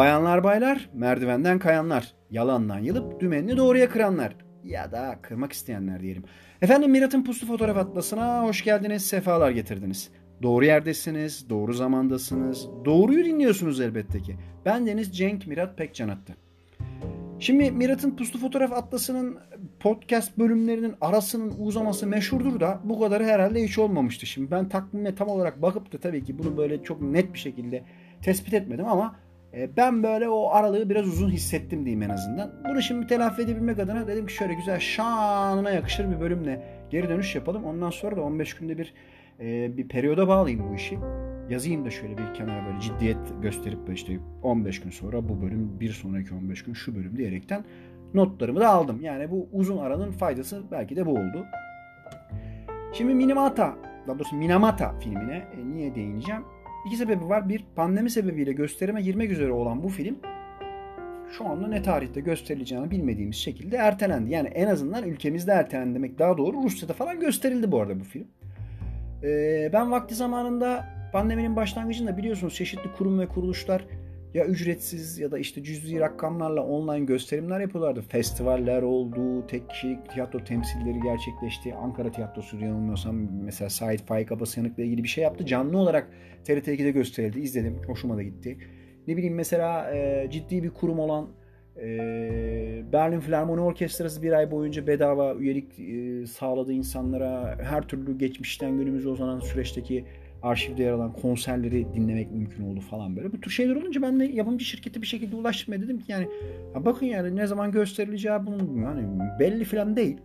Bayanlar baylar, merdivenden kayanlar, yalandan yılıp dümenini doğruya kıranlar ya da kırmak isteyenler diyelim. Efendim Mirat'ın Puslu Fotoğraf Atlası'na hoş geldiniz, sefalar getirdiniz. Doğru yerdesiniz, doğru zamandasınız, doğruyu dinliyorsunuz elbette ki. Ben Deniz Cenk Mirat Pekcan attı. Şimdi Mirat'ın Puslu Fotoğraf Atlası'nın podcast bölümlerinin arasının uzaması meşhurdur da bu kadarı herhalde hiç olmamıştı. Şimdi ben takvime tam olarak bakıp da tabii ki bunu böyle çok net bir şekilde tespit etmedim ama ben böyle o aralığı biraz uzun hissettim diyeyim en azından. Bunu şimdi telafi edebilmek adına dedim ki şöyle güzel şanına yakışır bir bölümle geri dönüş yapalım. Ondan sonra da 15 günde bir e, bir periyoda bağlayayım bu işi. Yazayım da şöyle bir kenara böyle ciddiyet gösterip işte 15 gün sonra bu bölüm bir sonraki 15 gün şu bölüm diyerekten notlarımı da aldım. Yani bu uzun aranın faydası belki de bu oldu. Şimdi Minamata, daha doğrusu Minamata filmine e, niye değineceğim? İki sebebi var. Bir, pandemi sebebiyle gösterime girmek üzere olan bu film şu anda ne tarihte gösterileceğini bilmediğimiz şekilde ertelendi. Yani en azından ülkemizde ertelendi demek daha doğru. Rusya'da falan gösterildi bu arada bu film. Ee, ben vakti zamanında pandeminin başlangıcında biliyorsunuz çeşitli kurum ve kuruluşlar ya ücretsiz ya da işte cüzi rakamlarla online gösterimler yapıyorlardı. Festivaller oldu, tek kişilik tiyatro temsilleri gerçekleşti. Ankara Tiyatrosu yanılmıyorsam mesela Sait Faik Abasyanık'la ilgili bir şey yaptı. Canlı olarak TRT 2'de gösterildi. İzledim. Hoşuma da gitti. Ne bileyim mesela e, ciddi bir kurum olan e, Berlin Filarmoni Orkestrası bir ay boyunca bedava üyelik e, sağladı insanlara. Her türlü geçmişten günümüze uzanan süreçteki arşivde yer alan konserleri dinlemek mümkün oldu falan böyle. Bu tür şeyler olunca ben de yapımcı şirketi bir şekilde ulaştım ve dedim ki yani ya bakın yani ne zaman gösterileceği bunun yani belli falan değil.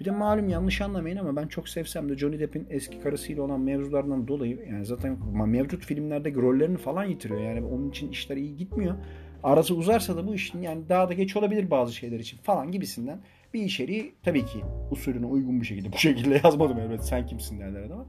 Bir de malum yanlış anlamayın ama ben çok sevsem de Johnny Depp'in eski karısıyla olan mevzulardan dolayı yani zaten mevcut filmlerdeki rollerini falan yitiriyor. Yani onun için işler iyi gitmiyor. Arası uzarsa da bu işin yani daha da geç olabilir bazı şeyler için falan gibisinden bir içeriği tabii ki usulüne uygun bir şekilde bu şekilde yazmadım elbette sen kimsin derler adama.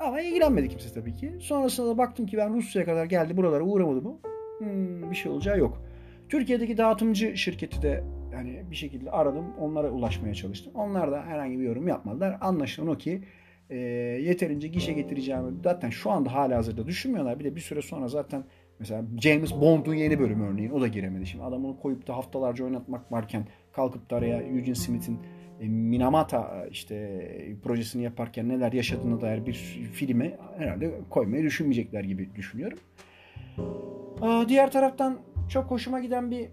Ama ilgilenmedi kimse tabii ki. Sonrasında da baktım ki ben Rusya'ya kadar geldi buralara uğramadı mı? Hmm, bir şey olacağı yok. Türkiye'deki dağıtımcı şirketi de yani bir şekilde aradım. Onlara ulaşmaya çalıştım. Onlar da herhangi bir yorum yapmadılar. Anlaşılan o ki e, yeterince gişe getireceğimi zaten şu anda hala hazırda düşünmüyorlar. Bir de bir süre sonra zaten mesela James Bond'un yeni bölümü örneğin o da giremedi. Şimdi adamı koyup da haftalarca oynatmak varken kalkıp da araya Eugene Smith'in Minamata işte projesini yaparken neler yaşadığına dair bir filmi herhalde koymayı düşünmeyecekler gibi düşünüyorum. Diğer taraftan çok hoşuma giden bir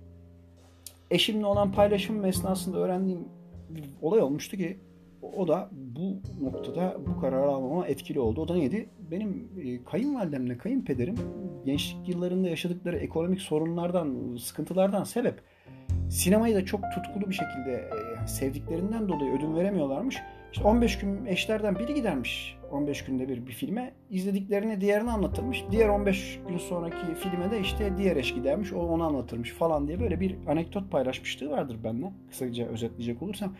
eşimle olan paylaşımım esnasında öğrendiğim bir olay olmuştu ki o da bu noktada bu kararı almama etkili oldu. O da neydi? Benim e, kayınvalidemle kayınpederim gençlik yıllarında yaşadıkları ekonomik sorunlardan, sıkıntılardan sebep sinemayı da çok tutkulu bir şekilde e, sevdiklerinden dolayı ödün veremiyorlarmış. İşte 15 gün eşlerden biri gidermiş 15 günde bir bir filme. izlediklerini diğerini anlatırmış. Diğer 15 gün sonraki filme de işte diğer eş gidermiş. O onu anlatırmış falan diye böyle bir anekdot paylaşmışlığı vardır benimle. Kısaca özetleyecek olursam.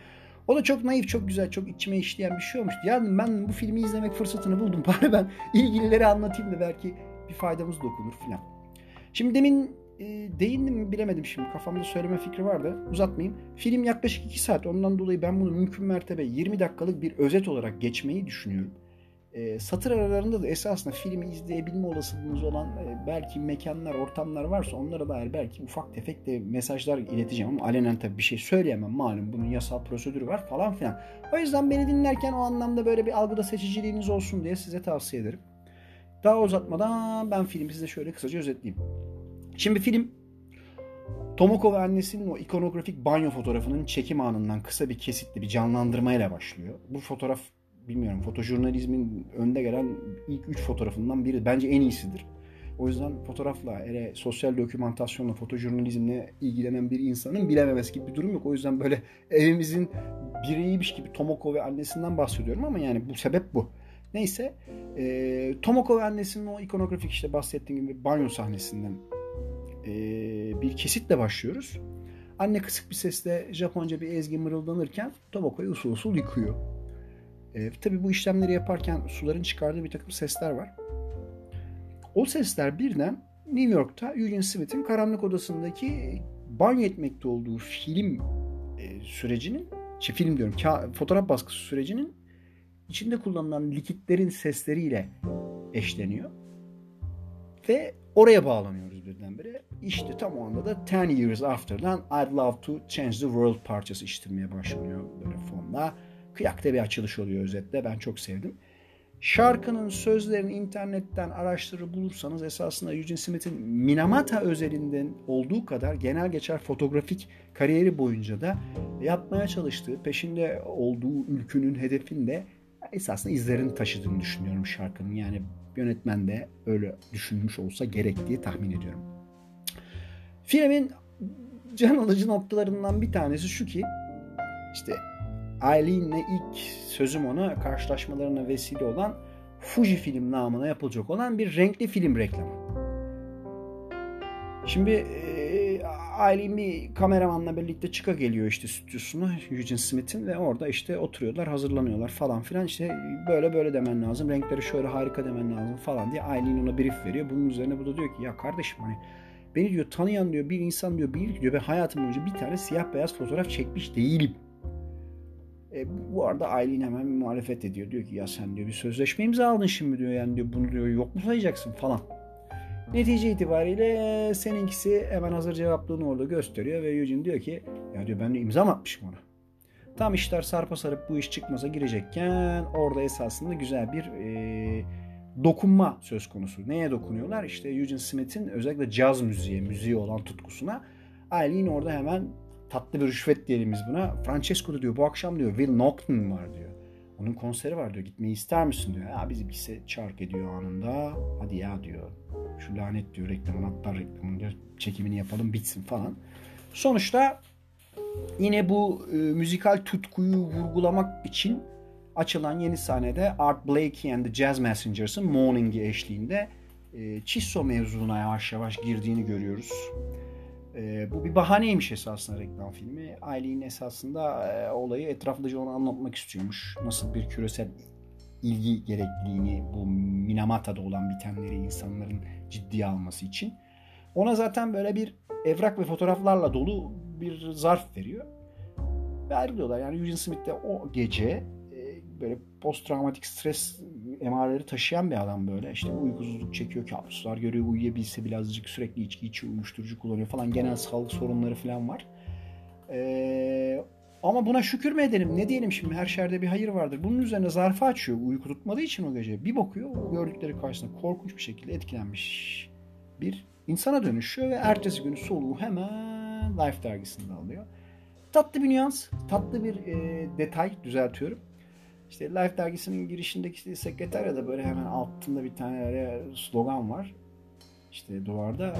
O da çok naif, çok güzel, çok içime işleyen bir şey olmuştu. Yani ben bu filmi izlemek fırsatını buldum. Bari ben ilgilileri anlatayım da belki bir faydamız dokunur filan. Şimdi demin e, değindim mi bilemedim şimdi. Kafamda söyleme fikri vardı. Uzatmayayım. Film yaklaşık 2 saat. Ondan dolayı ben bunu mümkün mertebe 20 dakikalık bir özet olarak geçmeyi düşünüyorum. E, satır aralarında da esasında filmi izleyebilme olasılığınız olan e, belki mekanlar, ortamlar varsa onlara dair belki ufak tefek de mesajlar ileteceğim ama alenen tabii bir şey söyleyemem. Malum bunun yasal prosedürü var falan filan. O yüzden beni dinlerken o anlamda böyle bir algıda seçiciliğiniz olsun diye size tavsiye ederim. Daha uzatmadan ben filmi size şöyle kısaca özetleyeyim. Şimdi film Tomoko ve annesinin o ikonografik banyo fotoğrafının çekim anından kısa bir kesitli bir canlandırmayla başlıyor. Bu fotoğraf bilmiyorum fotojurnalizmin önde gelen ilk üç fotoğrafından biri. Bence en iyisidir. O yüzden fotoğrafla, hele sosyal dokümantasyonla, fotojurnalizmle ilgilenen bir insanın bilememesi gibi bir durum yok. O yüzden böyle evimizin bireyiymiş gibi Tomoko ve annesinden bahsediyorum ama yani bu sebep bu. Neyse, e, Tomoko ve annesinin o ikonografik işte bahsettiğim gibi banyo sahnesinden bir kesitle başlıyoruz. Anne kısık bir sesle Japonca bir ezgi mırıldanırken Tomoko'yu usul usul yıkıyor. E, tabii bu işlemleri yaparken suların çıkardığı bir takım sesler var. O sesler birden New York'ta Eugene Smith'in karanlık odasındaki banyo etmekte olduğu film e, sürecinin, şey film diyorum, ka- fotoğraf baskısı sürecinin içinde kullanılan likitlerin sesleriyle eşleniyor. Ve oraya bağlanıyoruz birdenbire. İşte tam o anda da Ten Years After'dan I'd Love to Change the World parçası işitilmeye başlanıyor böyle fonda. Kıyakta bir açılış oluyor özetle. Ben çok sevdim. Şarkının sözlerini internetten araştırır bulursanız esasında Eugene Smith'in Minamata özelinden olduğu kadar genel geçer fotoğrafik kariyeri boyunca da yapmaya çalıştığı, peşinde olduğu ülkünün hedefinde esasında izlerini taşıdığını düşünüyorum şarkının. Yani yönetmen de öyle düşünmüş olsa gerek diye tahmin ediyorum. Filmin can alıcı noktalarından bir tanesi şu ki işte Eileen'le ilk sözüm ona karşılaşmalarına vesile olan Fuji film namına yapılacak olan bir renkli film reklamı. Şimdi e, Eileen bir kameramanla birlikte çıka geliyor işte stüdyosuna Eugene Smith'in ve orada işte oturuyorlar hazırlanıyorlar falan filan işte böyle böyle demen lazım renkleri şöyle harika demen lazım falan diye Eileen ona brief veriyor. Bunun üzerine bu da diyor ki ya kardeşim hani beni diyor tanıyan diyor bir insan diyor bilir diyor ben hayatım boyunca bir tane siyah beyaz fotoğraf çekmiş değilim. E, bu arada Aileen hemen bir muhalefet ediyor. Diyor ki ya sen diyor bir sözleşme imzaladın şimdi diyor. Yani diyor bunu diyor yok mu sayacaksın falan. Netice itibariyle seninkisi hemen hazır cevaplığını orada gösteriyor ve Eugene diyor ki ya diyor ben de imza mı atmışım ona. Tam işler sarpa sarıp bu iş çıkmaza girecekken orada esasında güzel bir e, dokunma söz konusu. Neye dokunuyorlar? İşte Eugene Smith'in özellikle caz müziğe, müziği olan tutkusuna Aileen orada hemen tatlı bir rüşvet diyelim biz buna. Francesco da diyor bu akşam diyor Will Norton var diyor. Onun konseri var diyor. Gitmeyi ister misin diyor. Ya bizimkisi çark ediyor anında. Hadi ya diyor. Şu lanet diyor reklamın atlar reklamın diyor. Çekimini yapalım bitsin falan. Sonuçta yine bu e, müzikal tutkuyu vurgulamak için açılan yeni sahnede Art Blakey and the Jazz Messengers'ın Morning'i eşliğinde e, Chisso mevzuna yavaş yavaş girdiğini görüyoruz. E, bu bir bahaneymiş esasında reklam filmi. Aileen esasında e, olayı etraflıca onu anlatmak istiyormuş. Nasıl bir küresel ilgi gerekliliğini bu Minamata'da olan bitenleri insanların ciddiye alması için. Ona zaten böyle bir evrak ve fotoğraflarla dolu bir zarf veriyor. Ve ayrılıyorlar. Yani Eugene Smith de o gece böyle post travmatik stres emareleri taşıyan bir adam böyle. İşte uykusuzluk çekiyor, kabuslar görüyor, uyuyabilse birazcık sürekli içki içiyor, uyuşturucu kullanıyor falan. Genel sağlık sorunları falan var. Ee, ama buna şükür mü edelim? Ne diyelim şimdi? Her şerde bir hayır vardır. Bunun üzerine zarfı açıyor. Uyku tutmadığı için o gece. Bir bakıyor, gördükleri karşısında korkunç bir şekilde etkilenmiş bir insana dönüşüyor ve ertesi günü soluğu hemen Life dergisinde alıyor. Tatlı bir nüans, tatlı bir e, detay düzeltiyorum. İşte Life dergisinin girişindeki sekreterya böyle hemen altında bir tane slogan var. İşte duvarda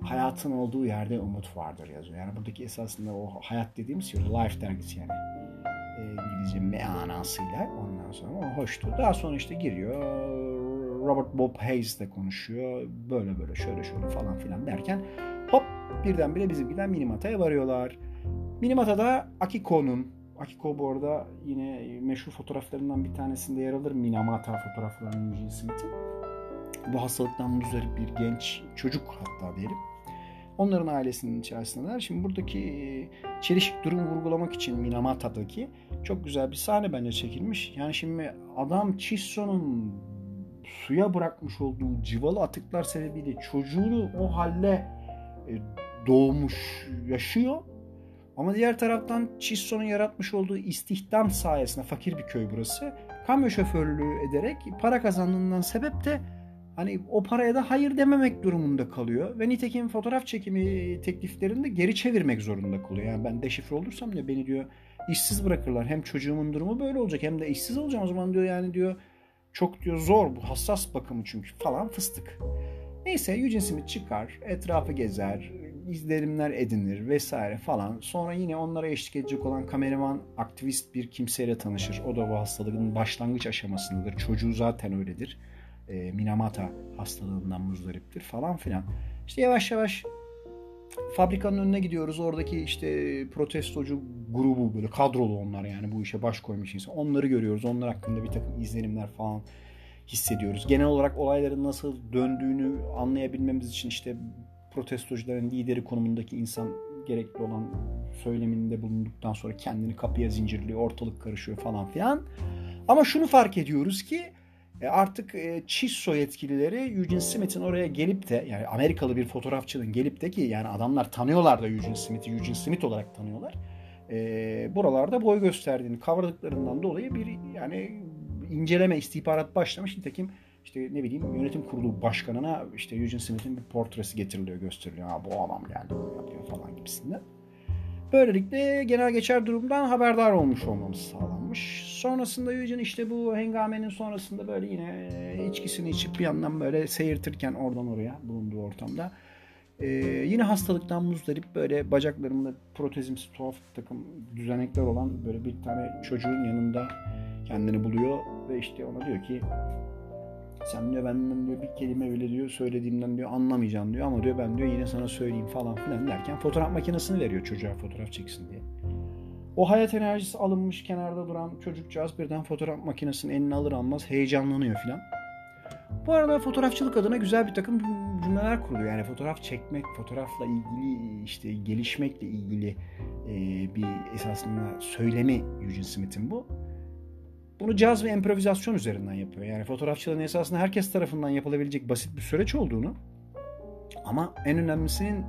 hayatın olduğu yerde umut vardır yazıyor. Yani buradaki esasında o hayat dediğimiz şey Life dergisi yani. E, İngilizce meanasıyla ondan sonra o hoştu. Daha sonra işte giriyor Robert Bob Hayes de konuşuyor. Böyle böyle şöyle şöyle falan filan derken hop birdenbire bizimkiler Minimata'ya varıyorlar. Minimata'da Akiko'nun Akiko bu arada yine meşhur fotoğraflarından bir tanesinde yer alır Minamata fotoğraflarının Eugene Smith'in. Bu hastalıktan muzdarip bir genç çocuk hatta diyelim. Onların ailesinin içerisindeler. Şimdi buradaki e, çelişik durumu vurgulamak için Minamata'daki çok güzel bir sahne bence çekilmiş. Yani şimdi adam Chisso'nun suya bırakmış olduğu civalı atıklar sebebiyle çocuğunu o halle e, doğmuş, yaşıyor ama diğer taraftan Chisso'nun yaratmış olduğu istihdam sayesinde fakir bir köy burası. Kamyo şoförlüğü ederek para kazandığından sebep de hani o paraya da hayır dememek durumunda kalıyor. Ve nitekim fotoğraf çekimi tekliflerinde geri çevirmek zorunda kalıyor. Yani ben deşifre olursam diyor beni diyor işsiz bırakırlar. Hem çocuğumun durumu böyle olacak hem de işsiz olacağım o zaman diyor yani diyor çok diyor zor bu hassas bakımı çünkü falan fıstık. Neyse Eugene Smith çıkar, etrafı gezer, izlenimler edinir vesaire falan. Sonra yine onlara eşlik edecek olan kameraman aktivist bir kimseyle tanışır. O da bu hastalığın başlangıç aşamasındadır. Çocuğu zaten öyledir. E, Minamata hastalığından muzdariptir falan filan. İşte yavaş yavaş fabrikanın önüne gidiyoruz. Oradaki işte protestocu grubu böyle kadrolu onlar yani bu işe baş koymuş insan. Onları görüyoruz. Onlar hakkında bir takım izlenimler falan hissediyoruz. Genel olarak olayların nasıl döndüğünü anlayabilmemiz için işte protestocuların lideri konumundaki insan gerekli olan söyleminde bulunduktan sonra kendini kapıya zincirliyor, ortalık karışıyor falan filan. Ama şunu fark ediyoruz ki E artık e, Chisso yetkilileri Eugene Smith'in oraya gelip de yani Amerikalı bir fotoğrafçının gelip de ki yani adamlar tanıyorlar da Eugene Smith'i Eugene Smith olarak tanıyorlar. E, buralarda boy gösterdiğini kavradıklarından dolayı bir yani inceleme istihbarat başlamış. Nitekim işte ne bileyim yönetim kurulu başkanına işte Eugene Smith'in bir portresi getiriliyor gösteriliyor. Ha bu adam geldi bunu falan gibisinden. Böylelikle genel geçer durumdan haberdar olmuş olmamız sağlanmış. Sonrasında Eugene işte bu hengamenin sonrasında böyle yine içkisini içip bir yandan böyle seyirtirken oradan oraya bulunduğu ortamda ee, yine hastalıktan muzdarip böyle bacaklarında protezimsi tuhaf takım düzenekler olan böyle bir tane çocuğun yanında kendini buluyor ve işte ona diyor ki sen diyor benden diyor bir kelime bile diyor söylediğimden diyor anlamayacağım diyor ama diyor ben diyor yine sana söyleyeyim falan filan derken fotoğraf makinesini veriyor çocuğa fotoğraf çeksin diye. O hayat enerjisi alınmış kenarda duran çocukcağız birden fotoğraf makinesini eline alır almaz heyecanlanıyor filan. Bu arada fotoğrafçılık adına güzel bir takım cümleler kuruluyor. Yani fotoğraf çekmek, fotoğrafla ilgili işte gelişmekle ilgili bir esasında söylemi Eugene Smith'in bu. Bunu caz ve improvizasyon üzerinden yapıyor. Yani fotoğrafçılığın esasında herkes tarafından yapılabilecek basit bir süreç olduğunu ama en önemlisinin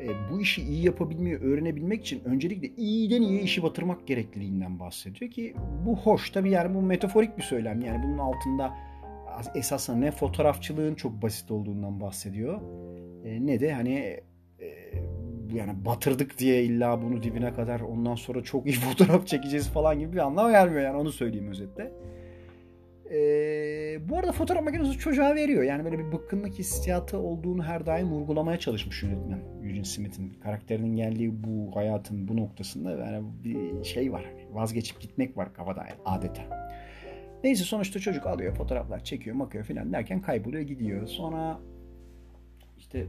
e, bu işi iyi yapabilmeyi öğrenebilmek için öncelikle iyiden iyiye işi batırmak gerekliliğinden bahsediyor ki bu hoş tabii yani bu metaforik bir söylem yani bunun altında esasında ne fotoğrafçılığın çok basit olduğundan bahsediyor e, ne de hani e, yani batırdık diye illa bunu dibine kadar ondan sonra çok iyi fotoğraf çekeceğiz falan gibi bir anlam vermiyor yani onu söyleyeyim özetle. Ee, bu arada fotoğraf makinesi çocuğa veriyor. Yani böyle bir bıkkınlık hissiyatı olduğunu her daim vurgulamaya çalışmış yönetmen Eugene Smith'in. Karakterinin geldiği bu hayatın bu noktasında yani bir şey var. Hani vazgeçip gitmek var kafada adeta. Neyse sonuçta çocuk alıyor fotoğraflar çekiyor makıyor filan derken kayboluyor gidiyor. Sonra işte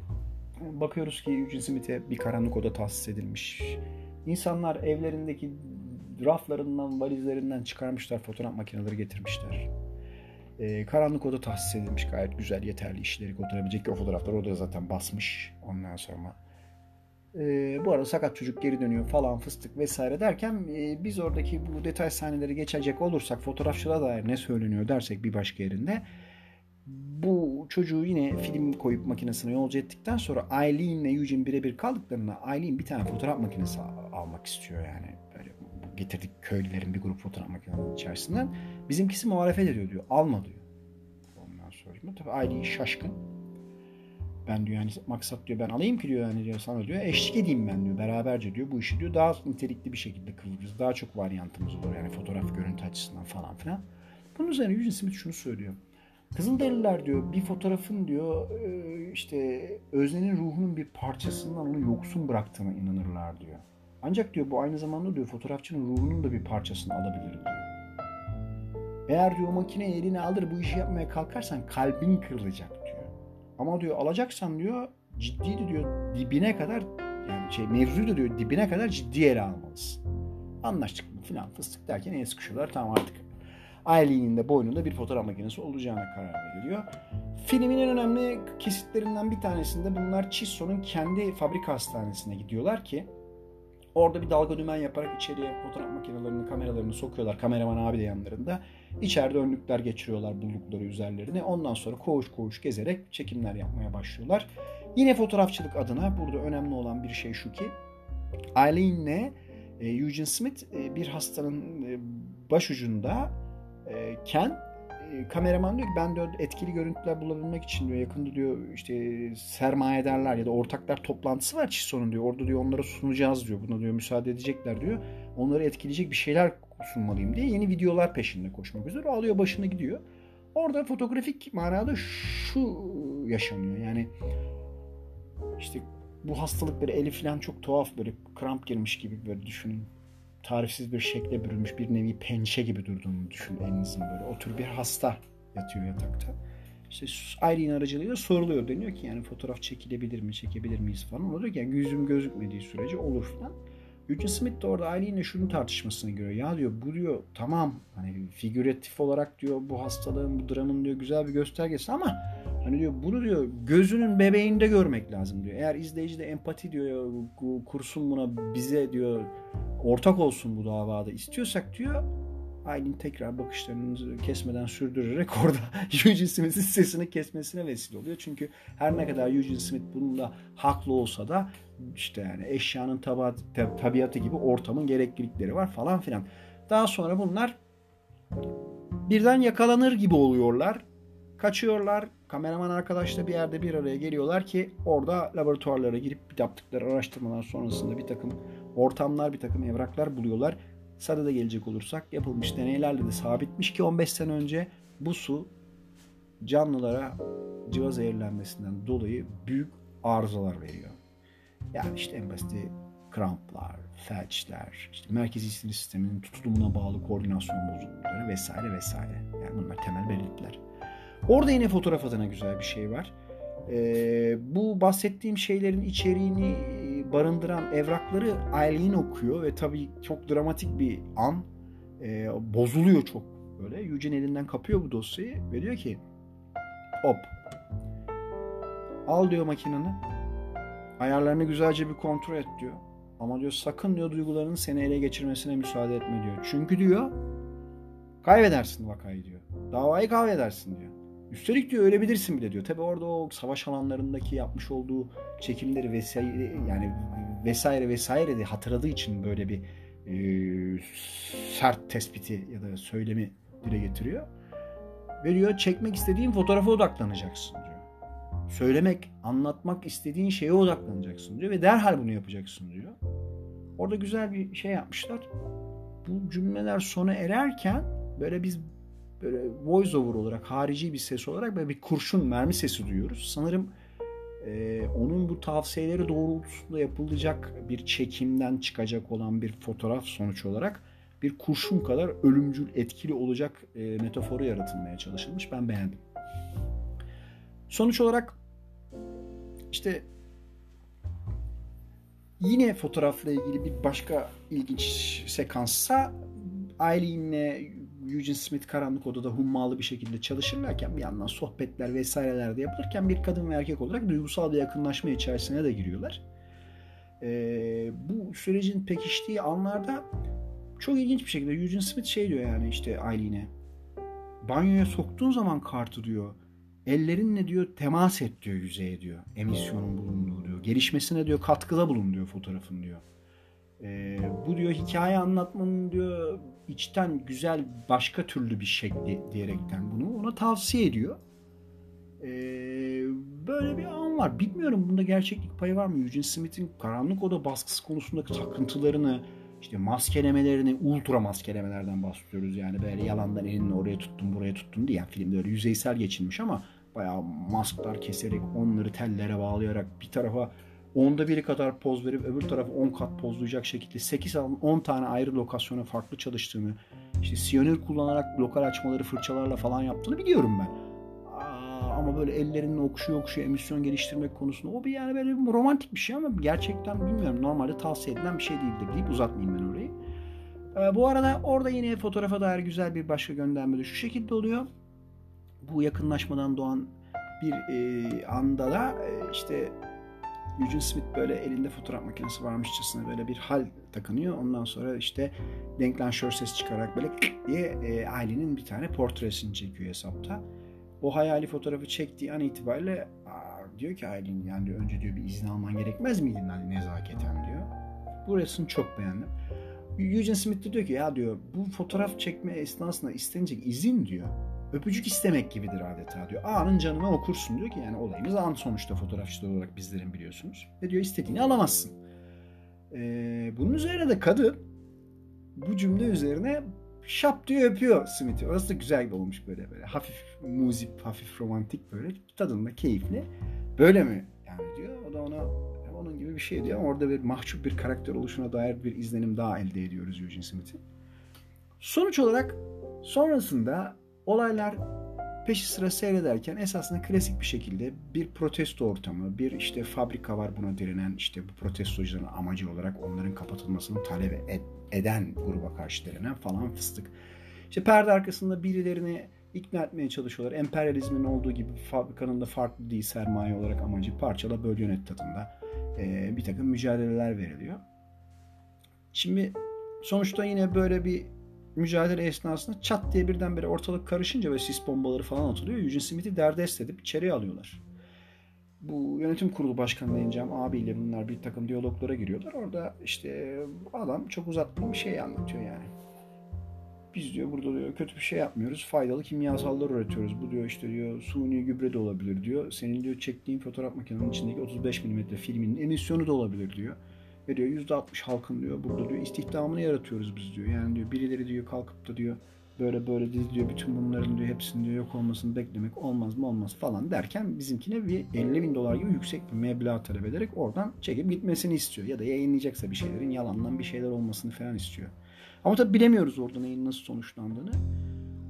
bakıyoruz ki Eugene Smith'e bir karanlık oda tahsis edilmiş. İnsanlar evlerindeki raflarından, valizlerinden çıkarmışlar, fotoğraf makineleri getirmişler. Ee, karanlık oda tahsis edilmiş gayet güzel, yeterli işleri götürebilecek ki o fotoğraflar orada zaten basmış ondan sonra. Ee, bu arada sakat çocuk geri dönüyor falan fıstık vesaire derken e, biz oradaki bu detay sahneleri geçecek olursak fotoğrafçılığa dair ne söyleniyor dersek bir başka yerinde bu çocuğu yine film koyup makinesine yolcu ettikten sonra Eileen ile Eugene birebir kaldıklarında Eileen bir tane fotoğraf makinesi almak istiyor yani. Böyle getirdik köylülerin bir grup fotoğraf makinesinin içerisinden. Bizimkisi muhalefet ediyor diyor. Alma diyor. Ondan sonra tabii Eileen şaşkın. Ben diyor yani maksat diyor ben alayım ki diyor yani diyor sana diyor eşlik edeyim ben diyor beraberce diyor bu işi diyor daha nitelikli bir şekilde kıvırırız. Daha çok varyantımız olur yani fotoğraf görüntü açısından falan filan. Bunun üzerine Eugene Smith şunu söylüyor. Kızılderililer diyor bir fotoğrafın diyor e, işte öznenin ruhunun bir parçasından onu yoksun bıraktığına inanırlar diyor. Ancak diyor bu aynı zamanda diyor fotoğrafçının ruhunun da bir parçasını alabilir diyor. Eğer diyor makineyi eline alır bu işi yapmaya kalkarsan kalbin kırılacak diyor. Ama diyor alacaksan diyor ciddiydi diyor dibine kadar yani şey mevzuyu da diyor dibine kadar ciddi ele almalısın. Anlaştık mı filan fıstık derken el sıkışıyorlar tamam artık Eileen'in de boynunda bir fotoğraf makinesi olacağına karar veriliyor. Filmin en önemli kesitlerinden bir tanesinde bunlar Chisso'nun kendi fabrika hastanesine gidiyorlar ki orada bir dalga dümen yaparak içeriye fotoğraf makinelerini, kameralarını sokuyorlar. Kameraman abi de yanlarında. İçeride önlükler geçiriyorlar buldukları üzerlerine. Ondan sonra koğuş koğuş gezerek çekimler yapmaya başlıyorlar. Yine fotoğrafçılık adına burada önemli olan bir şey şu ki Eileen'le e, Eugene Smith e, bir hastanın e, başucunda e, Ken e, kameraman diyor ki ben diyor etkili görüntüler bulabilmek için diyor yakında diyor işte sermayedarlar ya da ortaklar toplantısı var Çison'un diyor. Orada diyor onlara sunacağız diyor. Buna diyor müsaade edecekler diyor. Onları etkileyecek bir şeyler sunmalıyım diye yeni videolar peşinde koşmak üzere alıyor başına gidiyor. Orada fotoğrafik manada şu yaşanıyor. Yani işte bu hastalık böyle eli falan çok tuhaf böyle kramp girmiş gibi böyle düşünün tarifsiz bir şekle bürünmüş bir nevi pençe gibi durduğunu düşün elinizin böyle. O tür bir hasta yatıyor yatakta. İşte Irene aracılığıyla soruluyor. Deniyor ki yani fotoğraf çekilebilir mi, çekebilir miyiz falan. O diyor ki yani yüzüm gözükmediği sürece olur falan. Eugene Smith de orada Irene'le şunun tartışmasını görüyor. Ya diyor bu diyor tamam hani figüratif olarak diyor bu hastalığın, bu dramın diyor güzel bir göstergesi ama hani diyor bunu diyor gözünün bebeğinde görmek lazım diyor. Eğer izleyici de empati diyor kursun buna bize diyor ortak olsun bu davada istiyorsak diyor Aylin tekrar bakışlarını kesmeden sürdürerek orada Eugene Smith'in sesini kesmesine vesile oluyor. Çünkü her ne kadar Eugene Smith bununla haklı olsa da işte yani eşyanın tabiatı, gibi ortamın gereklilikleri var falan filan. Daha sonra bunlar birden yakalanır gibi oluyorlar. Kaçıyorlar. Kameraman arkadaşla bir yerde bir araya geliyorlar ki orada laboratuvarlara girip yaptıkları araştırmalar sonrasında bir takım ortamlar, bir takım evraklar buluyorlar. Sada'da gelecek olursak yapılmış deneylerle de sabitmiş ki 15 sene önce bu su canlılara cıva zehirlenmesinden dolayı büyük arızalar veriyor. Yani işte en basiti kramplar, felçler, işte merkezi sinir sisteminin tutulumuna bağlı koordinasyon bozuklukları vesaire vesaire. Yani bunlar temel belirtiler. Orada yine fotoğraf adına güzel bir şey var. Ee, bu bahsettiğim şeylerin içeriğini barındıran evrakları Aileen okuyor ve tabii çok dramatik bir an. E, bozuluyor çok böyle. Eugene elinden kapıyor bu dosyayı ve diyor ki hop al diyor makineni ayarlarını güzelce bir kontrol et diyor. Ama diyor sakın diyor duygularının seni ele geçirmesine müsaade etme diyor. Çünkü diyor kaybedersin vakayı diyor. Davayı kaybedersin diyor. Üstelik diyor ölebilirsin bile diyor. Tabi orada o savaş alanlarındaki yapmış olduğu çekimleri vesaire yani vesaire vesaire de hatırladığı için böyle bir e, sert tespiti ya da söylemi dile getiriyor. Ve diyor çekmek istediğin fotoğrafa odaklanacaksın diyor. Söylemek, anlatmak istediğin şeye odaklanacaksın diyor ve derhal bunu yapacaksın diyor. Orada güzel bir şey yapmışlar. Bu cümleler sona ererken böyle biz böyle voice over olarak harici bir ses olarak böyle bir kurşun mermi sesi duyuyoruz. Sanırım e, onun bu tavsiyeleri doğrultusunda yapılacak bir çekimden çıkacak olan bir fotoğraf sonuç olarak bir kurşun kadar ölümcül etkili olacak e, metaforu yaratılmaya çalışılmış. Ben beğendim. Sonuç olarak işte yine fotoğrafla ilgili bir başka ilginç sekanssa Eileen'le Eugene Smith karanlık odada hummalı bir şekilde çalışırlarken bir yandan sohbetler vesaireler de yapılırken bir kadın ve erkek olarak duygusal bir yakınlaşma içerisine de giriyorlar. Ee, bu sürecin pekiştiği anlarda çok ilginç bir şekilde Eugene Smith şey diyor yani işte Eileen'e banyoya soktuğun zaman kartı diyor ellerinle diyor temas et diyor yüzeye diyor emisyonun bulunduğu diyor gelişmesine diyor katkıda bulun diyor fotoğrafın diyor. Ee, bu diyor hikaye anlatmanın diyor içten güzel başka türlü bir şekli diyerekten bunu ona tavsiye ediyor. Ee, böyle bir an var. Bilmiyorum bunda gerçeklik payı var mı? Eugene Smith'in karanlık oda baskısı konusundaki takıntılarını, işte maskelemelerini, ultra maskelemelerden bahsediyoruz. Yani böyle yalandan elinle oraya tuttun, buraya tuttun diye. Yani filmde öyle yüzeysel geçilmiş ama bayağı masklar keserek, onları tellere bağlayarak bir tarafa onda biri kadar poz verip öbür tarafı 10 kat pozlayacak şekilde 8 10 tane ayrı lokasyona farklı çalıştığını işte siyanür kullanarak lokal açmaları fırçalarla falan yaptığını biliyorum ben. Ama böyle ellerinle okşuyor okşuyor emisyon geliştirmek konusunda o bir yani böyle bir romantik bir şey ama gerçekten bilmiyorum normalde tavsiye edilen bir şey değildir deyip uzatmayayım ben orayı. Ee, bu arada orada yine fotoğrafa dair güzel bir başka gönderme de şu şekilde oluyor. Bu yakınlaşmadan doğan bir e, anda da e, işte Eugene Smith böyle elinde fotoğraf makinesi varmışçasına böyle bir hal takınıyor. Ondan sonra işte denklanşör ses çıkararak böyle diye e, ailenin bir tane portresini çekiyor hesapta. O hayali fotoğrafı çektiği an itibariyle diyor ki Aylin yani diyor, önce diyor bir izin alman gerekmez miydi hani nezaketen diyor. Bu resmi çok beğendim. Eugene Smith de diyor ki ya diyor bu fotoğraf çekme esnasında istenecek izin diyor öpücük istemek gibidir adeta diyor. Anın canına okursun diyor ki yani olayımız an sonuçta fotoğrafçılar olarak bizlerin biliyorsunuz. Ve diyor istediğini alamazsın. Ee, bunun üzerine de kadın bu cümle üzerine şap diyor öpüyor Smith'i. Orası da güzel gibi olmuş böyle böyle. Hafif muzip, hafif romantik böyle tadında keyifli. Böyle mi yani diyor. O da ona onun gibi bir şey diyor orada bir mahcup bir karakter oluşuna dair bir izlenim daha elde ediyoruz Eugene Smith'in. Sonuç olarak sonrasında Olaylar peşi sıra seyrederken esasında klasik bir şekilde bir protesto ortamı, bir işte fabrika var buna direnen işte bu protestocuların amacı olarak onların kapatılmasını talep eden gruba karşı direnen falan fıstık. İşte perde arkasında birilerini ikna etmeye çalışıyorlar. Emperyalizmin olduğu gibi fabrikanın da farklı değil sermaye olarak amacı parçala böl yönet tadında bir takım mücadeleler veriliyor. Şimdi sonuçta yine böyle bir mücadele esnasında çat diye birdenbire ortalık karışınca ve sis bombaları falan atılıyor. Eugene Smith'i derdest edip içeriye alıyorlar. Bu yönetim kurulu başkanı diyeceğim abiyle bunlar bir takım diyaloglara giriyorlar. Orada işte adam çok uzatmayayım bir şey anlatıyor yani. Biz diyor burada diyor kötü bir şey yapmıyoruz. Faydalı kimyasallar üretiyoruz. Bu diyor işte diyor suni gübre de olabilir diyor. Senin diyor çektiğin fotoğraf makinenin içindeki 35 mm filminin emisyonu da olabilir diyor. Ve diyor %60 halkın diyor burada diyor istihdamını yaratıyoruz biz diyor. Yani diyor birileri diyor kalkıp da diyor böyle böyle diyor bütün bunların diyor hepsinin diyor yok olmasını beklemek olmaz mı olmaz falan derken bizimkine bir 50 bin dolar gibi yüksek bir meblağ talep ederek oradan çekip gitmesini istiyor. Ya da yayınlayacaksa bir şeylerin yalandan bir şeyler olmasını falan istiyor. Ama tabi bilemiyoruz orada neyin nasıl sonuçlandığını.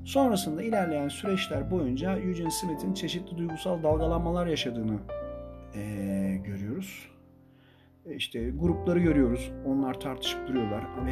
Sonrasında ilerleyen süreçler boyunca Eugene Smith'in çeşitli duygusal dalgalanmalar yaşadığını ee, görüyoruz. E, işte grupları görüyoruz. Onlar tartışıp duruyorlar. Ve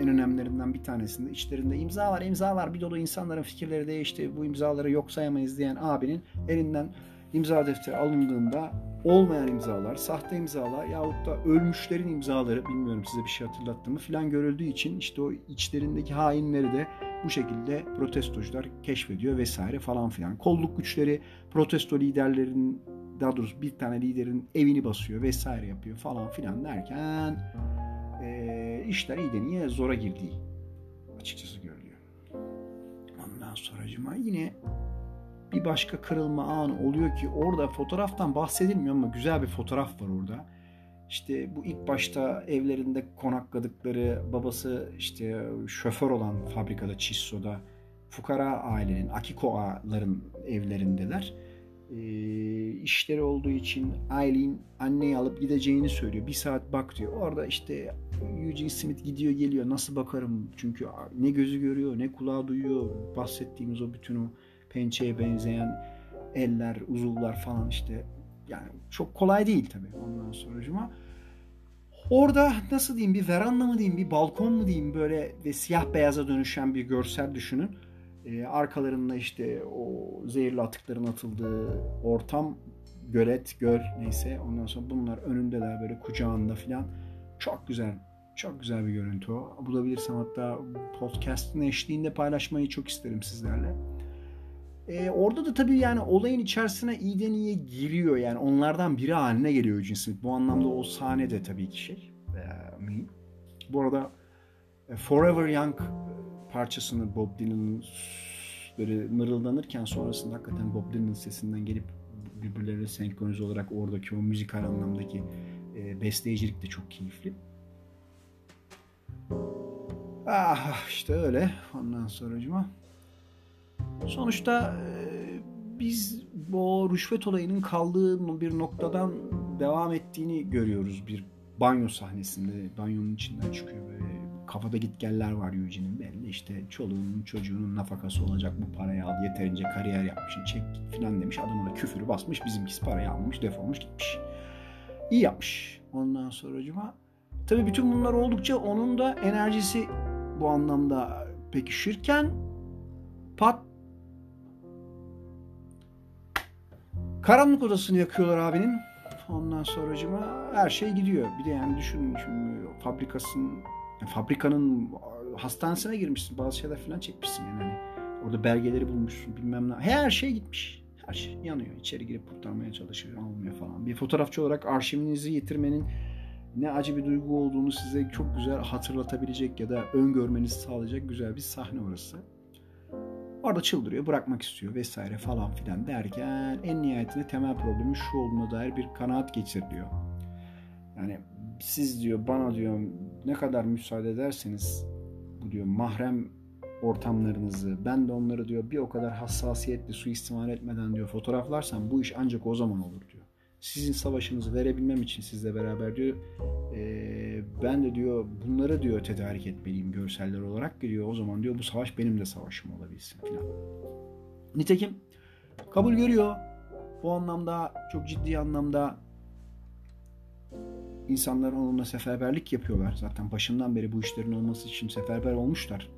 en önemlilerinden bir tanesinde içlerinde imza var, imza var. Bir dolu insanların fikirleri değişti. Bu imzaları yok sayamayız diyen abinin elinden imza defteri alındığında olmayan imzalar, sahte imzalar yahut da ölmüşlerin imzaları bilmiyorum size bir şey hatırlattığımı filan görüldüğü için işte o içlerindeki hainleri de bu şekilde protestocular keşfediyor vesaire falan filan. Kolluk güçleri protesto liderlerin daha doğrusu bir tane liderin evini basıyor vesaire yapıyor falan filan derken e, işler iyiden niye zora girdiği açıkçası görülüyor. Ondan sonracıma yine bir başka kırılma anı oluyor ki orada fotoğraftan bahsedilmiyor ama güzel bir fotoğraf var orada. İşte bu ilk başta evlerinde konakladıkları babası işte şoför olan fabrikada Çisso'da fukara ailenin, Akiko'ların evlerindeler işleri olduğu için Aileen anneyi alıp gideceğini söylüyor. Bir saat bak diyor. Orada işte Eugene Smith gidiyor geliyor. Nasıl bakarım? Çünkü ne gözü görüyor ne kulağı duyuyor. Bahsettiğimiz o bütün o pençeye benzeyen eller, uzuvlar falan işte yani çok kolay değil tabii ondan sonracıma. Orada nasıl diyeyim bir veranda mı diyeyim bir balkon mu diyeyim böyle ve siyah beyaza dönüşen bir görsel düşünün. E, arkalarında işte o zehirli atıkların atıldığı ortam, gölet, göl neyse. Ondan sonra bunlar önündeler böyle kucağında filan. Çok güzel. Çok güzel bir görüntü o. Bulabilirsem hatta podcast'ın eşliğinde paylaşmayı çok isterim sizlerle. Ee, orada da tabii yani olayın içerisine iyiden iyiye giriyor. Yani onlardan biri haline geliyor Eugene Smith. Bu anlamda o sahne de tabii ki şey. E, mühim. Bu arada e, Forever Young parçasını Bob Dylan'ın böyle mırıldanırken sonrasında hakikaten Bob Dylan'ın sesinden gelip birbirleriyle senkronize olarak oradaki o müzikal anlamdaki e, besteyicilik de çok keyifli. Ah işte öyle. Ondan sonracıma. Sonuçta e, biz bu rüşvet olayının kaldığı bir noktadan devam ettiğini görüyoruz bir banyo sahnesinde. Banyonun içinden çıkıyor böyle kafada gitgeller var Eugene'in belli. İşte çoluğunun çocuğunun nafakası olacak bu parayı al yeterince kariyer yapmışsın çek git filan demiş. Adam ona küfürü basmış bizimkisi parayı almış defolmuş gitmiş. İyi yapmış. Ondan sonracıma tabii bütün bunlar oldukça onun da enerjisi bu anlamda pekişirken pat karanlık odasını yakıyorlar abinin. Ondan sonracıma her şey gidiyor. Bir de yani düşünün şimdi fabrikasının fabrikanın hastanesine girmişsin. Bazı şeyler falan çekmişsin yani. Hani orada belgeleri bulmuşsun bilmem ne. Her şey gitmiş. Her şey yanıyor. İçeri girip kurtarmaya çalışıyor. Almıyor falan. Bir fotoğrafçı olarak arşivinizi yitirmenin ne acı bir duygu olduğunu size çok güzel hatırlatabilecek ya da öngörmenizi sağlayacak güzel bir sahne orası. Orada çıldırıyor, bırakmak istiyor vesaire falan filan derken en nihayetinde temel problemi şu olduğuna dair bir kanaat geçiriliyor. Yani siz diyor bana diyor ne kadar müsaade ederseniz bu diyor mahrem ortamlarınızı ben de onları diyor bir o kadar hassasiyetle suistimal etmeden diyor fotoğraflarsam bu iş ancak o zaman olur diyor. Sizin savaşınızı verebilmem için sizle beraber diyor e, ben de diyor bunları diyor tedarik etmeliyim görseller olarak diyor o zaman diyor bu savaş benim de savaşım olabilsin filan. Nitekim kabul görüyor. Bu anlamda çok ciddi anlamda insanlar onunla seferberlik yapıyorlar. Zaten başından beri bu işlerin olması için seferber olmuşlar.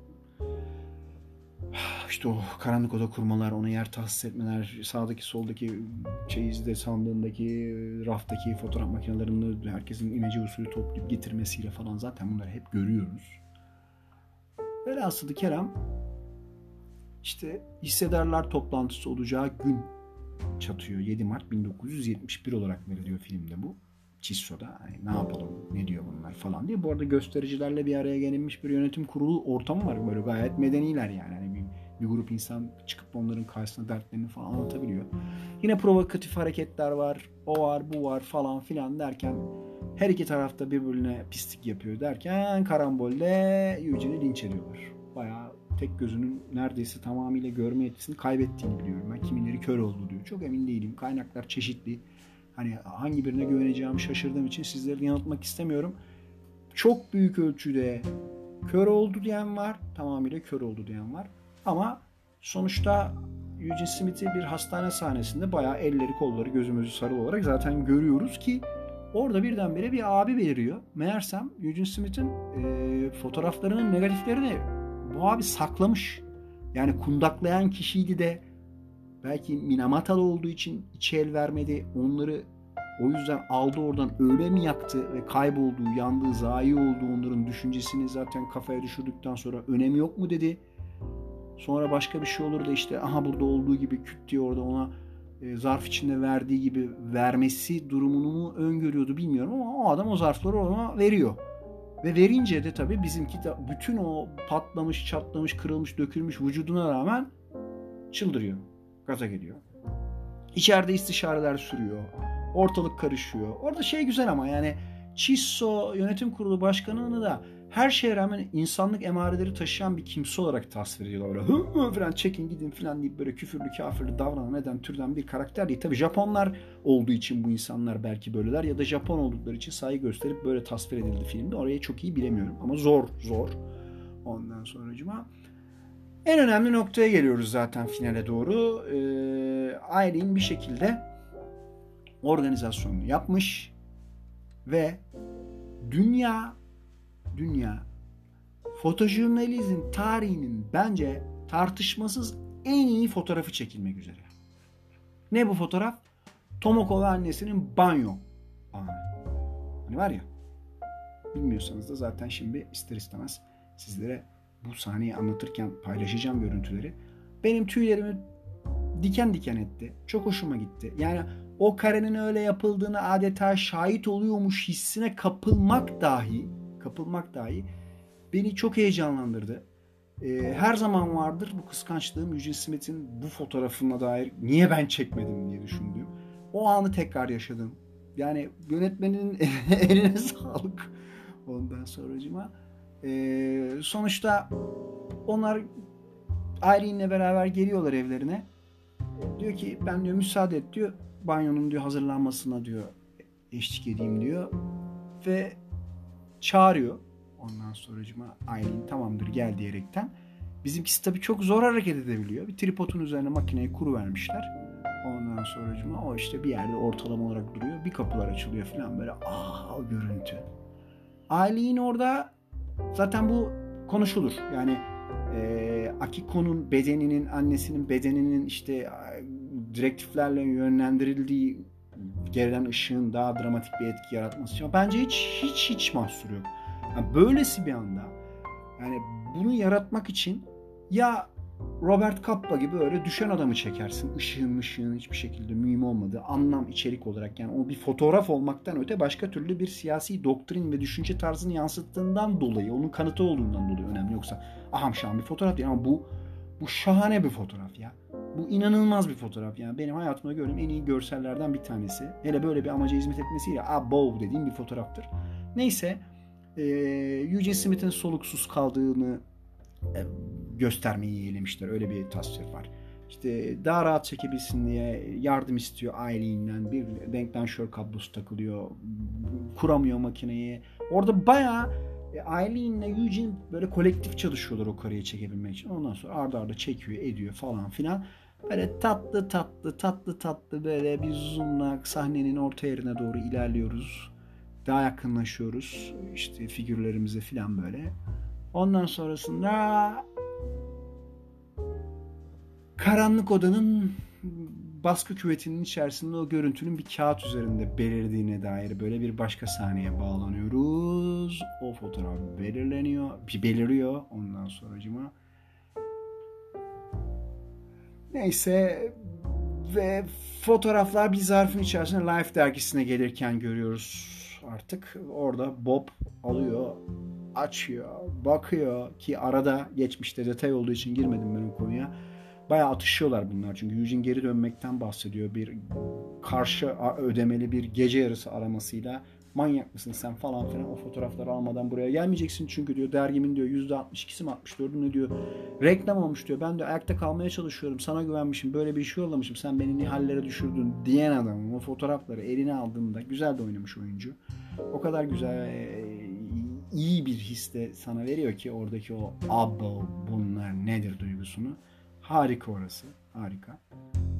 İşte o karanlık oda kurmalar, ona yer tahsis etmeler, sağdaki soldaki çeyizde sandığındaki, raftaki fotoğraf makinelerini herkesin imece usulü toplayıp getirmesiyle falan zaten bunları hep görüyoruz. Velhasılı Kerem işte hissedarlar toplantısı olacağı gün çatıyor. 7 Mart 1971 olarak veriliyor filmde bu. Çisso'da hani ne yapalım ne diyor bunlar falan diye. Bu arada göstericilerle bir araya gelinmiş bir yönetim kurulu ortamı var. Böyle gayet medeniler yani. Hani bir, bir grup insan çıkıp onların karşısına dertlerini falan anlatabiliyor. Yine provokatif hareketler var. O var bu var falan filan derken her iki tarafta birbirine pislik yapıyor derken karambolde Eugene'i linç ediyorlar. Bayağı tek gözünün neredeyse tamamıyla görme yetisini kaybettiğini biliyorum. Ben kimileri kör oldu diyor. Çok emin değilim. Kaynaklar çeşitli. Hani hangi birine güveneceğimi şaşırdığım için sizleri yanıltmak istemiyorum. Çok büyük ölçüde kör oldu diyen var. Tamamıyla kör oldu diyen var. Ama sonuçta Eugene Smith'i bir hastane sahnesinde bayağı elleri kolları gözümüzü sarı olarak zaten görüyoruz ki orada birdenbire bir abi beliriyor. Meğersem Eugene Smith'in e, fotoğraflarının negatiflerini bu abi saklamış. Yani kundaklayan kişiydi de belki Minamatalı olduğu için içi el vermedi. Onları o yüzden aldı oradan öyle mi yaktı ve kaybolduğu, yandığı, zayi olduğu onların düşüncesini zaten kafaya düşürdükten sonra önemi yok mu dedi. Sonra başka bir şey olur da işte aha burada olduğu gibi küt diye orada ona e, zarf içinde verdiği gibi vermesi durumunu mu öngörüyordu bilmiyorum ama o adam o zarfları ona veriyor. Ve verince de tabii bizimki de bütün o patlamış, çatlamış, kırılmış, dökülmüş vücuduna rağmen çıldırıyor. Gaza geliyor. İçeride istişareler sürüyor. Ortalık karışıyor. Orada şey güzel ama yani Çisso yönetim kurulu başkanını da her şeye rağmen insanlık emareleri taşıyan bir kimse olarak tasvir ediyorlar. Hı hı falan çekin gidin falan deyip böyle küfürlü kafirli davranan eden türden bir karakter değil. Tabi Japonlar olduğu için bu insanlar belki böyleler ya da Japon oldukları için saygı gösterip böyle tasvir edildi filmde. Orayı çok iyi bilemiyorum ama zor zor. Ondan sonracıma en önemli noktaya geliyoruz zaten finale doğru. Ee, Aileen bir şekilde organizasyonunu yapmış ve dünya dünya fotojurnalizm tarihinin bence tartışmasız en iyi fotoğrafı çekilmek üzere. Ne bu fotoğraf? Tomoko ve annesinin banyo anı. Hani var ya bilmiyorsanız da zaten şimdi ister istemez sizlere bu sahneyi anlatırken paylaşacağım görüntüleri. Benim tüylerimi diken diken etti. Çok hoşuma gitti. Yani o karenin öyle yapıldığını adeta şahit oluyormuş hissine kapılmak dahi kapılmak dahi beni çok heyecanlandırdı. Ee, her zaman vardır bu kıskançlığım Eugene Smith'in bu fotoğrafına dair niye ben çekmedim diye düşündüğüm. O anı tekrar yaşadım. Yani yönetmenin eline sağlık. Ondan sonracıma. Ee, sonuçta onlar Aileen'le beraber geliyorlar evlerine. Diyor ki ben diyor müsaade et diyor. Banyonun diyor hazırlanmasına diyor eşlik edeyim diyor. Ve çağırıyor. Ondan sonracıma Aileen tamamdır gel diyerekten. Bizimkisi tabii çok zor hareket edebiliyor. Bir tripodun üzerine makineyi kuru vermişler. Ondan sonracıma o işte bir yerde ortalama olarak duruyor. Bir kapılar açılıyor falan böyle aa o görüntü. Aileen orada zaten bu konuşulur. Yani e, Akiko'nun bedeninin, annesinin bedeninin işte direktiflerle yönlendirildiği gelen ışığın daha dramatik bir etki yaratması için. Bence hiç hiç hiç mahsur yok. Yani böylesi bir anda yani bunu yaratmak için ya Robert Capa gibi öyle düşen adamı çekersin. Işığın ışığın hiçbir şekilde mühim olmadığı anlam içerik olarak yani o bir fotoğraf olmaktan öte başka türlü bir siyasi doktrin ve düşünce tarzını yansıttığından dolayı onun kanıtı olduğundan dolayı önemli. Yoksa aham şahım bir fotoğraf değil ama bu bu şahane bir fotoğraf ya. Bu inanılmaz bir fotoğraf yani. Benim hayatımda gördüğüm en iyi görsellerden bir tanesi. Hele böyle bir amaca hizmet etmesiyle abo dediğim bir fotoğraftır. Neyse e, Eugene Smith'in soluksuz kaldığını göstermeyi yeğlemişler. Öyle bir tasvir var. İşte daha rahat çekebilsin diye yardım istiyor aileliğinden. Bir denklenşör kablosu takılıyor. Kuramıyor makineyi. Orada bayağı e, Eileen'le Eugene böyle kolektif çalışıyorlar o kareyi çekebilmek için. Ondan sonra arda arda çekiyor, ediyor falan filan. Böyle tatlı tatlı tatlı tatlı böyle bir zoomla sahnenin orta yerine doğru ilerliyoruz. Daha yakınlaşıyoruz işte figürlerimize filan böyle. Ondan sonrasında karanlık odanın baskı küvetinin içerisinde o görüntünün bir kağıt üzerinde belirdiğine dair böyle bir başka sahneye bağlanıyoruz. O fotoğraf belirleniyor, bir beliriyor ondan sonracıma. Neyse ve fotoğraflar bir zarfın içerisinde Life dergisine gelirken görüyoruz artık. Orada Bob alıyor, açıyor, bakıyor ki arada geçmişte detay olduğu için girmedim ben o konuya bayağı atışıyorlar bunlar. Çünkü Eugene geri dönmekten bahsediyor. Bir karşı ödemeli bir gece yarısı aramasıyla manyak mısın sen falan filan o fotoğrafları almadan buraya gelmeyeceksin çünkü diyor dergimin diyor %62'si mi 64'ü ne diyor reklam olmuş diyor ben de ayakta kalmaya çalışıyorum sana güvenmişim böyle bir şey yollamışım sen beni ne hallere düşürdün diyen adamın o fotoğrafları eline aldığında güzel de oynamış oyuncu o kadar güzel e, iyi bir his de sana veriyor ki oradaki o abo bunlar nedir duygusunu Harika orası. Harika.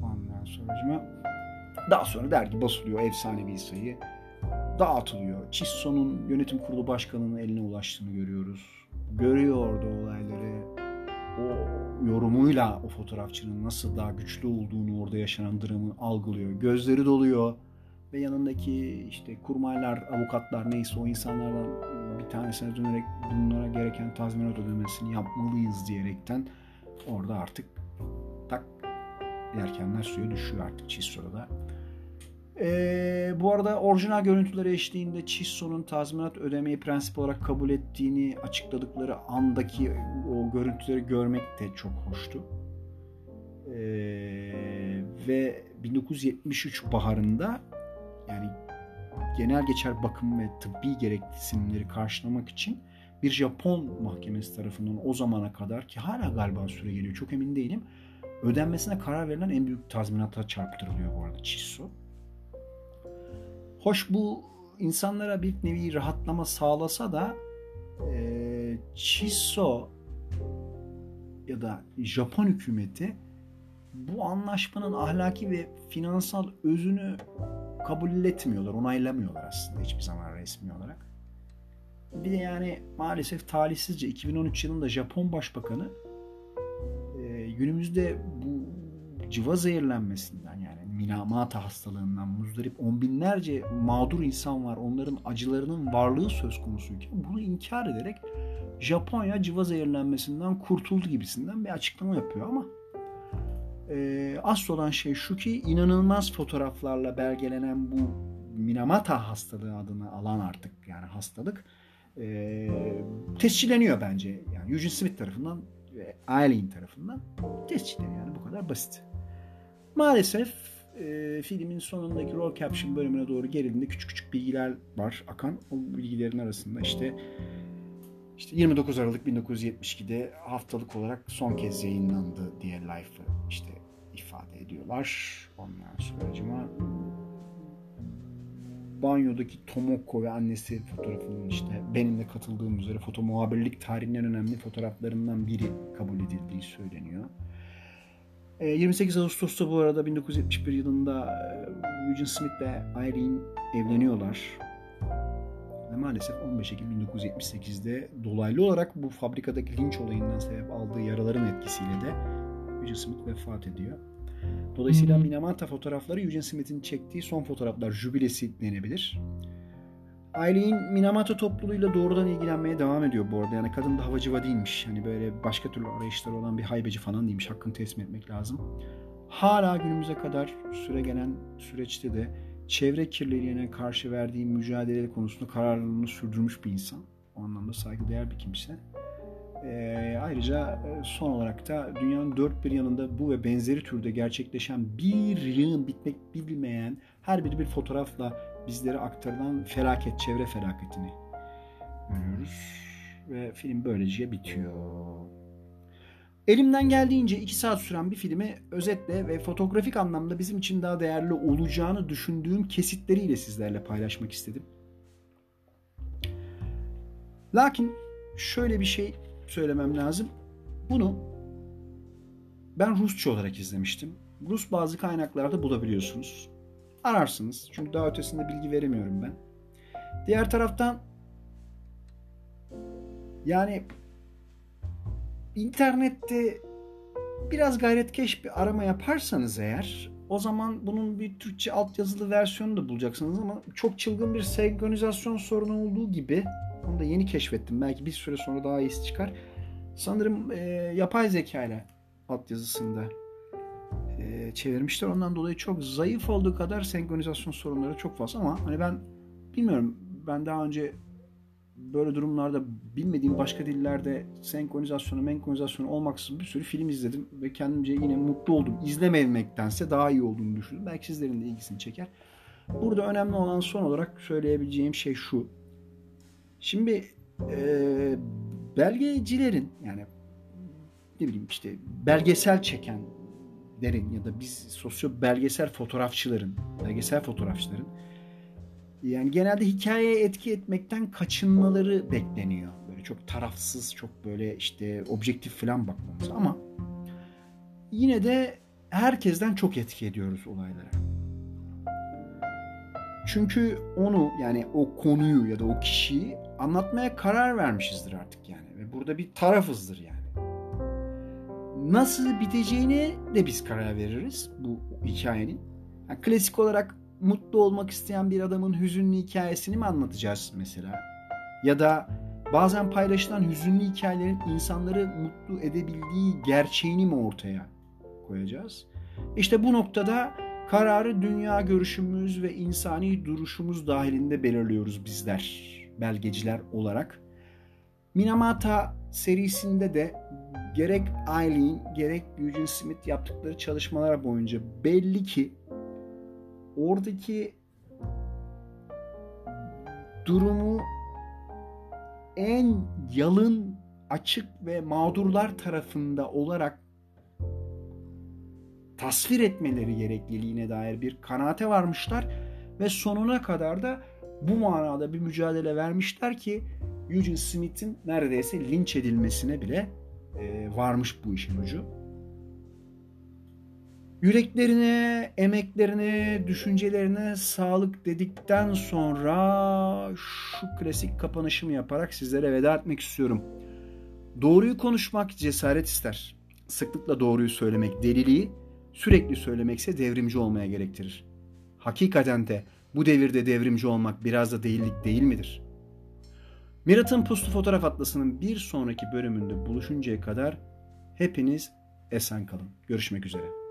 Ondan sonra daha sonra dergi basılıyor. Efsanevi sayı. Dağıtılıyor. Çisson'un yönetim kurulu başkanının eline ulaştığını görüyoruz. Görüyor orada olayları. O yorumuyla o fotoğrafçının nasıl daha güçlü olduğunu orada yaşanan dramı algılıyor. Gözleri doluyor ve yanındaki işte kurmaylar, avukatlar neyse o insanlardan bir tanesine dönerek bunlara gereken tazminat ödemesini yapmalıyız diyerekten orada artık tak yelkenler suya düşüyor artık Chisso'da. Ee, bu arada orijinal görüntüleri eşliğinde Chisso'nun tazminat ödemeyi prensip olarak kabul ettiğini açıkladıkları andaki o görüntüleri görmek de çok hoştu. Ee, ve 1973 baharında yani genel geçer bakım ve tıbbi gereksinimleri karşılamak için bir Japon mahkemesi tarafından o zamana kadar ki hala galiba süre geliyor çok emin değilim ödenmesine karar verilen en büyük tazminata çarptırılıyor bu arada Çisso. Hoş bu insanlara bir nevi rahatlama sağlasa da e, Çisso ya da Japon hükümeti bu anlaşmanın ahlaki ve finansal özünü kabul etmiyorlar, onaylamıyorlar aslında hiçbir zaman resmi olarak. Bir de yani maalesef talihsizce 2013 yılında Japon Başbakanı e, günümüzde bu cıva zehirlenmesinden yani minamata hastalığından muzdarip on binlerce mağdur insan var. Onların acılarının varlığı söz konusuyken bunu inkar ederek Japonya cıva zehirlenmesinden kurtuldu gibisinden bir açıklama yapıyor ama e, asıl olan şey şu ki inanılmaz fotoğraflarla belgelenen bu Minamata hastalığı adını alan artık yani hastalık e, tescilleniyor bence. Yani Eugene Smith tarafından ve Eileen tarafından tescilleniyor yani bu kadar basit. Maalesef e, filmin sonundaki role caption bölümüne doğru gerildiğinde küçük küçük bilgiler var akan. O bilgilerin arasında işte işte 29 Aralık 1972'de haftalık olarak son kez yayınlandı diye Life'ı işte ifade ediyorlar. Ondan sonra banyodaki Tomoko ve annesi fotoğrafının işte benimle katıldığım üzere foto muhabirlik tarihinin en önemli fotoğraflarından biri kabul edildiği söyleniyor. 28 Ağustos'ta bu arada 1971 yılında Eugene Smith ve Irene evleniyorlar. Ve maalesef 15 Ekim 1978'de dolaylı olarak bu fabrikadaki linç olayından sebep aldığı yaraların etkisiyle de Eugene Smith vefat ediyor. Dolayısıyla Minamata fotoğrafları Eugene Smith'in çektiği son fotoğraflar jübilesi denebilir. Aileyin Minamata topluluğuyla doğrudan ilgilenmeye devam ediyor bu arada. Yani kadın da havacıva değilmiş. Hani böyle başka türlü arayışları olan bir haybeci falan değilmiş. Hakkını teslim etmek lazım. Hala günümüze kadar süre gelen süreçte de çevre kirliliğine karşı verdiği mücadele konusunda kararlılığını sürdürmüş bir insan. O anlamda saygıdeğer bir kimse. E, ayrıca son olarak da dünyanın dört bir yanında bu ve benzeri türde gerçekleşen bir yığın bitmek bilmeyen her biri bir fotoğrafla bizlere aktarılan felaket, çevre felaketini görüyoruz. Ve film böylece bitiyor. Elimden geldiğince iki saat süren bir filmi özetle ve fotoğrafik anlamda bizim için daha değerli olacağını düşündüğüm kesitleriyle sizlerle paylaşmak istedim. Lakin şöyle bir şey söylemem lazım. Bunu ben Rusça olarak izlemiştim. Rus bazı kaynaklarda bulabiliyorsunuz. Ararsınız. Çünkü daha ötesinde bilgi veremiyorum ben. Diğer taraftan yani internette biraz gayretkeş bir arama yaparsanız eğer o zaman bunun bir Türkçe altyazılı versiyonu da bulacaksınız ama çok çılgın bir senkronizasyon sorunu olduğu gibi onu da yeni keşfettim. Belki bir süre sonra daha iyisi çıkar. Sanırım e, yapay zeka ile altyazısında e, çevirmişler. Ondan dolayı çok zayıf olduğu kadar senkronizasyon sorunları çok fazla ama hani ben bilmiyorum ben daha önce böyle durumlarda bilmediğim başka dillerde senkronizasyonu, menkronizasyonu olmaksızın bir sürü film izledim ve kendimce yine mutlu oldum. İzlememektense daha iyi olduğunu düşündüm. Belki sizlerin de ilgisini çeker. Burada önemli olan son olarak söyleyebileceğim şey şu. Şimdi e, belgecilerin yani ne bileyim işte belgesel çekenlerin ya da biz sosyo belgesel fotoğrafçıların, belgesel fotoğrafçıların yani genelde hikayeye etki etmekten kaçınmaları bekleniyor. Böyle çok tarafsız, çok böyle işte objektif falan bakmamız ama yine de herkesten çok etki ediyoruz olaylara. Çünkü onu yani o konuyu ya da o kişiyi anlatmaya karar vermişizdir artık yani. Ve burada bir tarafızdır yani. Nasıl biteceğini de biz karar veririz bu hikayenin. Yani klasik olarak mutlu olmak isteyen bir adamın hüzünlü hikayesini mi anlatacağız mesela? Ya da bazen paylaşılan hüzünlü hikayelerin insanları mutlu edebildiği gerçeğini mi ortaya koyacağız? İşte bu noktada kararı dünya görüşümüz ve insani duruşumuz dahilinde belirliyoruz bizler belgeciler olarak. Minamata serisinde de gerek Eileen gerek Eugene Smith yaptıkları çalışmalar boyunca belli ki oradaki durumu en yalın, açık ve mağdurlar tarafında olarak tasvir etmeleri gerekliliğine dair bir kanaate varmışlar ve sonuna kadar da bu manada bir mücadele vermişler ki Eugene Smith'in neredeyse linç edilmesine bile varmış bu işin ucu yüreklerine, emeklerine, düşüncelerine sağlık dedikten sonra şu klasik kapanışımı yaparak sizlere veda etmek istiyorum. Doğruyu konuşmak cesaret ister. Sıklıkla doğruyu söylemek deliliği, sürekli söylemekse devrimci olmaya gerektirir. Hakikaten de bu devirde devrimci olmak biraz da değillik değil midir? Mirat'ın Puslu Fotoğraf Atlası'nın bir sonraki bölümünde buluşuncaya kadar hepiniz esen kalın. Görüşmek üzere.